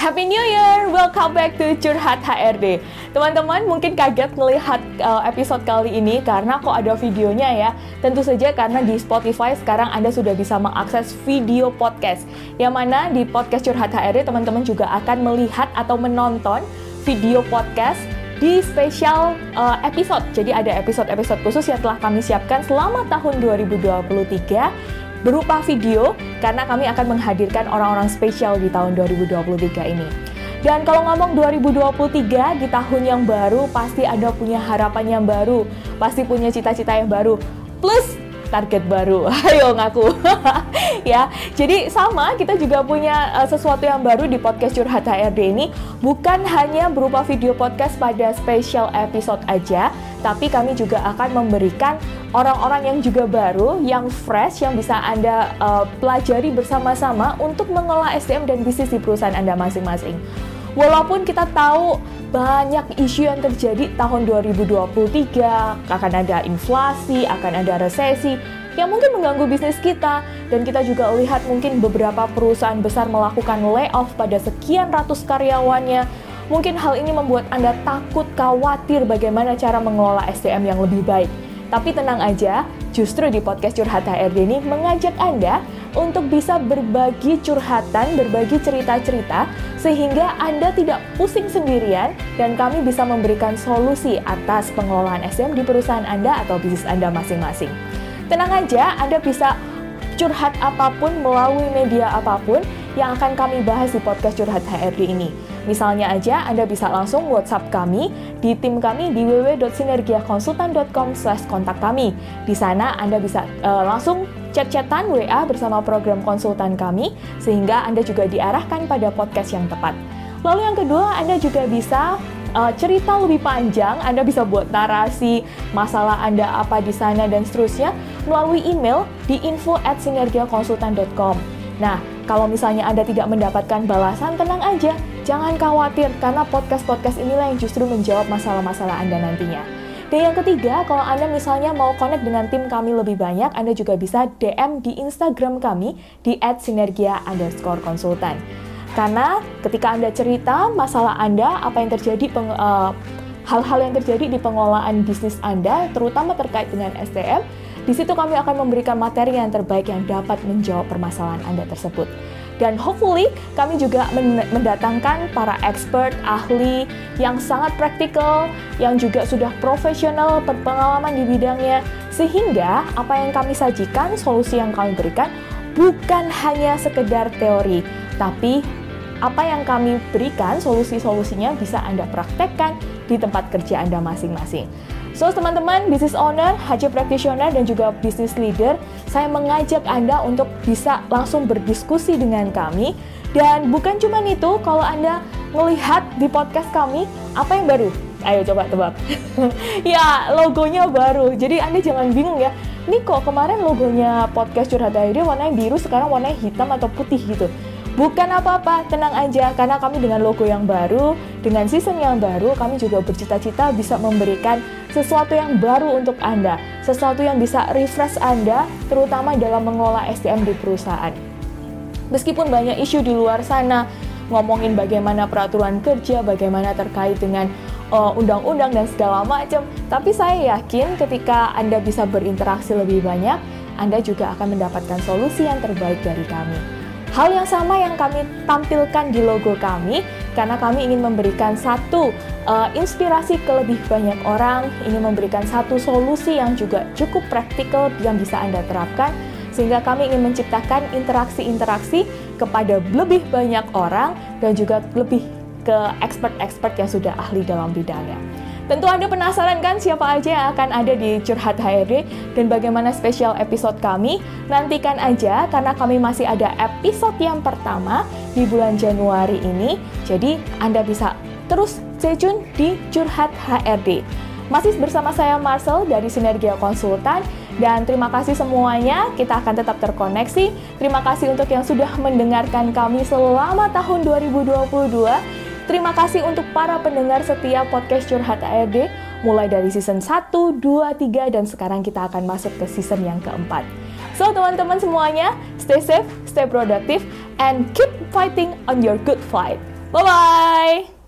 Happy New Year! Welcome back to Curhat HRD. Teman-teman mungkin kaget melihat uh, episode kali ini karena kok ada videonya ya. Tentu saja karena di Spotify sekarang Anda sudah bisa mengakses video podcast. Yang mana di podcast Curhat HRD teman-teman juga akan melihat atau menonton video podcast di spesial uh, episode. Jadi ada episode-episode khusus yang telah kami siapkan selama tahun 2023 berupa video karena kami akan menghadirkan orang-orang spesial di tahun 2023 ini. Dan kalau ngomong 2023 di tahun yang baru pasti ada punya harapan yang baru, pasti punya cita-cita yang baru. Plus target baru. Ayo ngaku. ya. Jadi sama kita juga punya uh, sesuatu yang baru di podcast Curhat HRD ini bukan hanya berupa video podcast pada special episode aja, tapi kami juga akan memberikan orang-orang yang juga baru, yang fresh yang bisa Anda uh, pelajari bersama-sama untuk mengelola SDM dan bisnis di perusahaan Anda masing-masing. Walaupun kita tahu banyak isu yang terjadi tahun 2023, akan ada inflasi, akan ada resesi, yang mungkin mengganggu bisnis kita dan kita juga lihat mungkin beberapa perusahaan besar melakukan layoff pada sekian ratus karyawannya. Mungkin hal ini membuat Anda takut, khawatir bagaimana cara mengelola SDM yang lebih baik. Tapi tenang aja, justru di podcast Curhat HRD ini mengajak Anda untuk bisa berbagi curhatan, berbagi cerita-cerita, sehingga Anda tidak pusing sendirian dan kami bisa memberikan solusi atas pengelolaan SDM di perusahaan Anda atau bisnis Anda masing-masing. Tenang aja, Anda bisa curhat apa pun melalui media apa pun yang akan kami bahas di podcast Curhat HRD ini. Misalnya aja Anda bisa langsung WhatsApp kami di tim kami di www.sinergiakonsultan.com kontak kami. Di sana Anda bisa uh, langsung chat-chatan WA bersama program konsultan kami sehingga Anda juga diarahkan pada podcast yang tepat. Lalu yang kedua, Anda juga bisa uh, cerita lebih panjang, Anda bisa buat narasi masalah Anda apa di sana dan seterusnya melalui email di info at sinergiakonsultan.com. Nah, kalau misalnya Anda tidak mendapatkan balasan, tenang aja. Jangan khawatir, karena podcast-podcast inilah yang justru menjawab masalah-masalah Anda nantinya. Dan yang ketiga, kalau Anda misalnya mau connect dengan tim kami lebih banyak, Anda juga bisa DM di Instagram kami di @sinergia underscore konsultan. Karena ketika Anda cerita masalah Anda, apa yang terjadi, peng, uh, hal-hal yang terjadi di pengelolaan bisnis Anda, terutama terkait dengan SDM, di situ kami akan memberikan materi yang terbaik yang dapat menjawab permasalahan Anda tersebut. Dan hopefully kami juga mendatangkan para expert, ahli yang sangat praktikal, yang juga sudah profesional, berpengalaman di bidangnya, sehingga apa yang kami sajikan, solusi yang kami berikan, bukan hanya sekedar teori, tapi apa yang kami berikan, solusi-solusinya bisa Anda praktekkan di tempat kerja Anda masing-masing. So, teman-teman, business owner, HC practitioner, dan juga business leader, saya mengajak Anda untuk bisa langsung berdiskusi dengan kami. Dan bukan cuma itu, kalau Anda melihat di podcast kami, apa yang baru? Ayo coba tebak. ya, logonya baru. Jadi Anda jangan bingung ya, ini kok kemarin logonya podcast Curhat Diary warnanya biru, sekarang warnanya hitam atau putih gitu. Bukan apa-apa, tenang aja karena kami dengan logo yang baru, dengan season yang baru, kami juga bercita-cita bisa memberikan sesuatu yang baru untuk Anda, sesuatu yang bisa refresh Anda, terutama dalam mengelola SDM di perusahaan. Meskipun banyak isu di luar sana, ngomongin bagaimana peraturan kerja, bagaimana terkait dengan uh, undang-undang dan segala macam, tapi saya yakin ketika Anda bisa berinteraksi lebih banyak, Anda juga akan mendapatkan solusi yang terbaik dari kami. Hal yang sama yang kami tampilkan di logo kami, karena kami ingin memberikan satu uh, inspirasi ke lebih banyak orang, ingin memberikan satu solusi yang juga cukup praktikal yang bisa Anda terapkan, sehingga kami ingin menciptakan interaksi-interaksi kepada lebih banyak orang dan juga lebih ke expert-expert yang sudah ahli dalam bidangnya. Tentu Anda penasaran kan siapa aja yang akan ada di Curhat HRD dan bagaimana spesial episode kami? Nantikan aja karena kami masih ada episode yang pertama di bulan Januari ini. Jadi Anda bisa terus stay tune di Curhat HRD. Masih bersama saya Marcel dari Sinergia Konsultan dan terima kasih semuanya, kita akan tetap terkoneksi. Terima kasih untuk yang sudah mendengarkan kami selama tahun 2022 Terima kasih untuk para pendengar setia podcast Curhat ARD mulai dari season 1, 2, 3 dan sekarang kita akan masuk ke season yang keempat. So teman-teman semuanya, stay safe, stay productive, and keep fighting on your good fight. Bye-bye!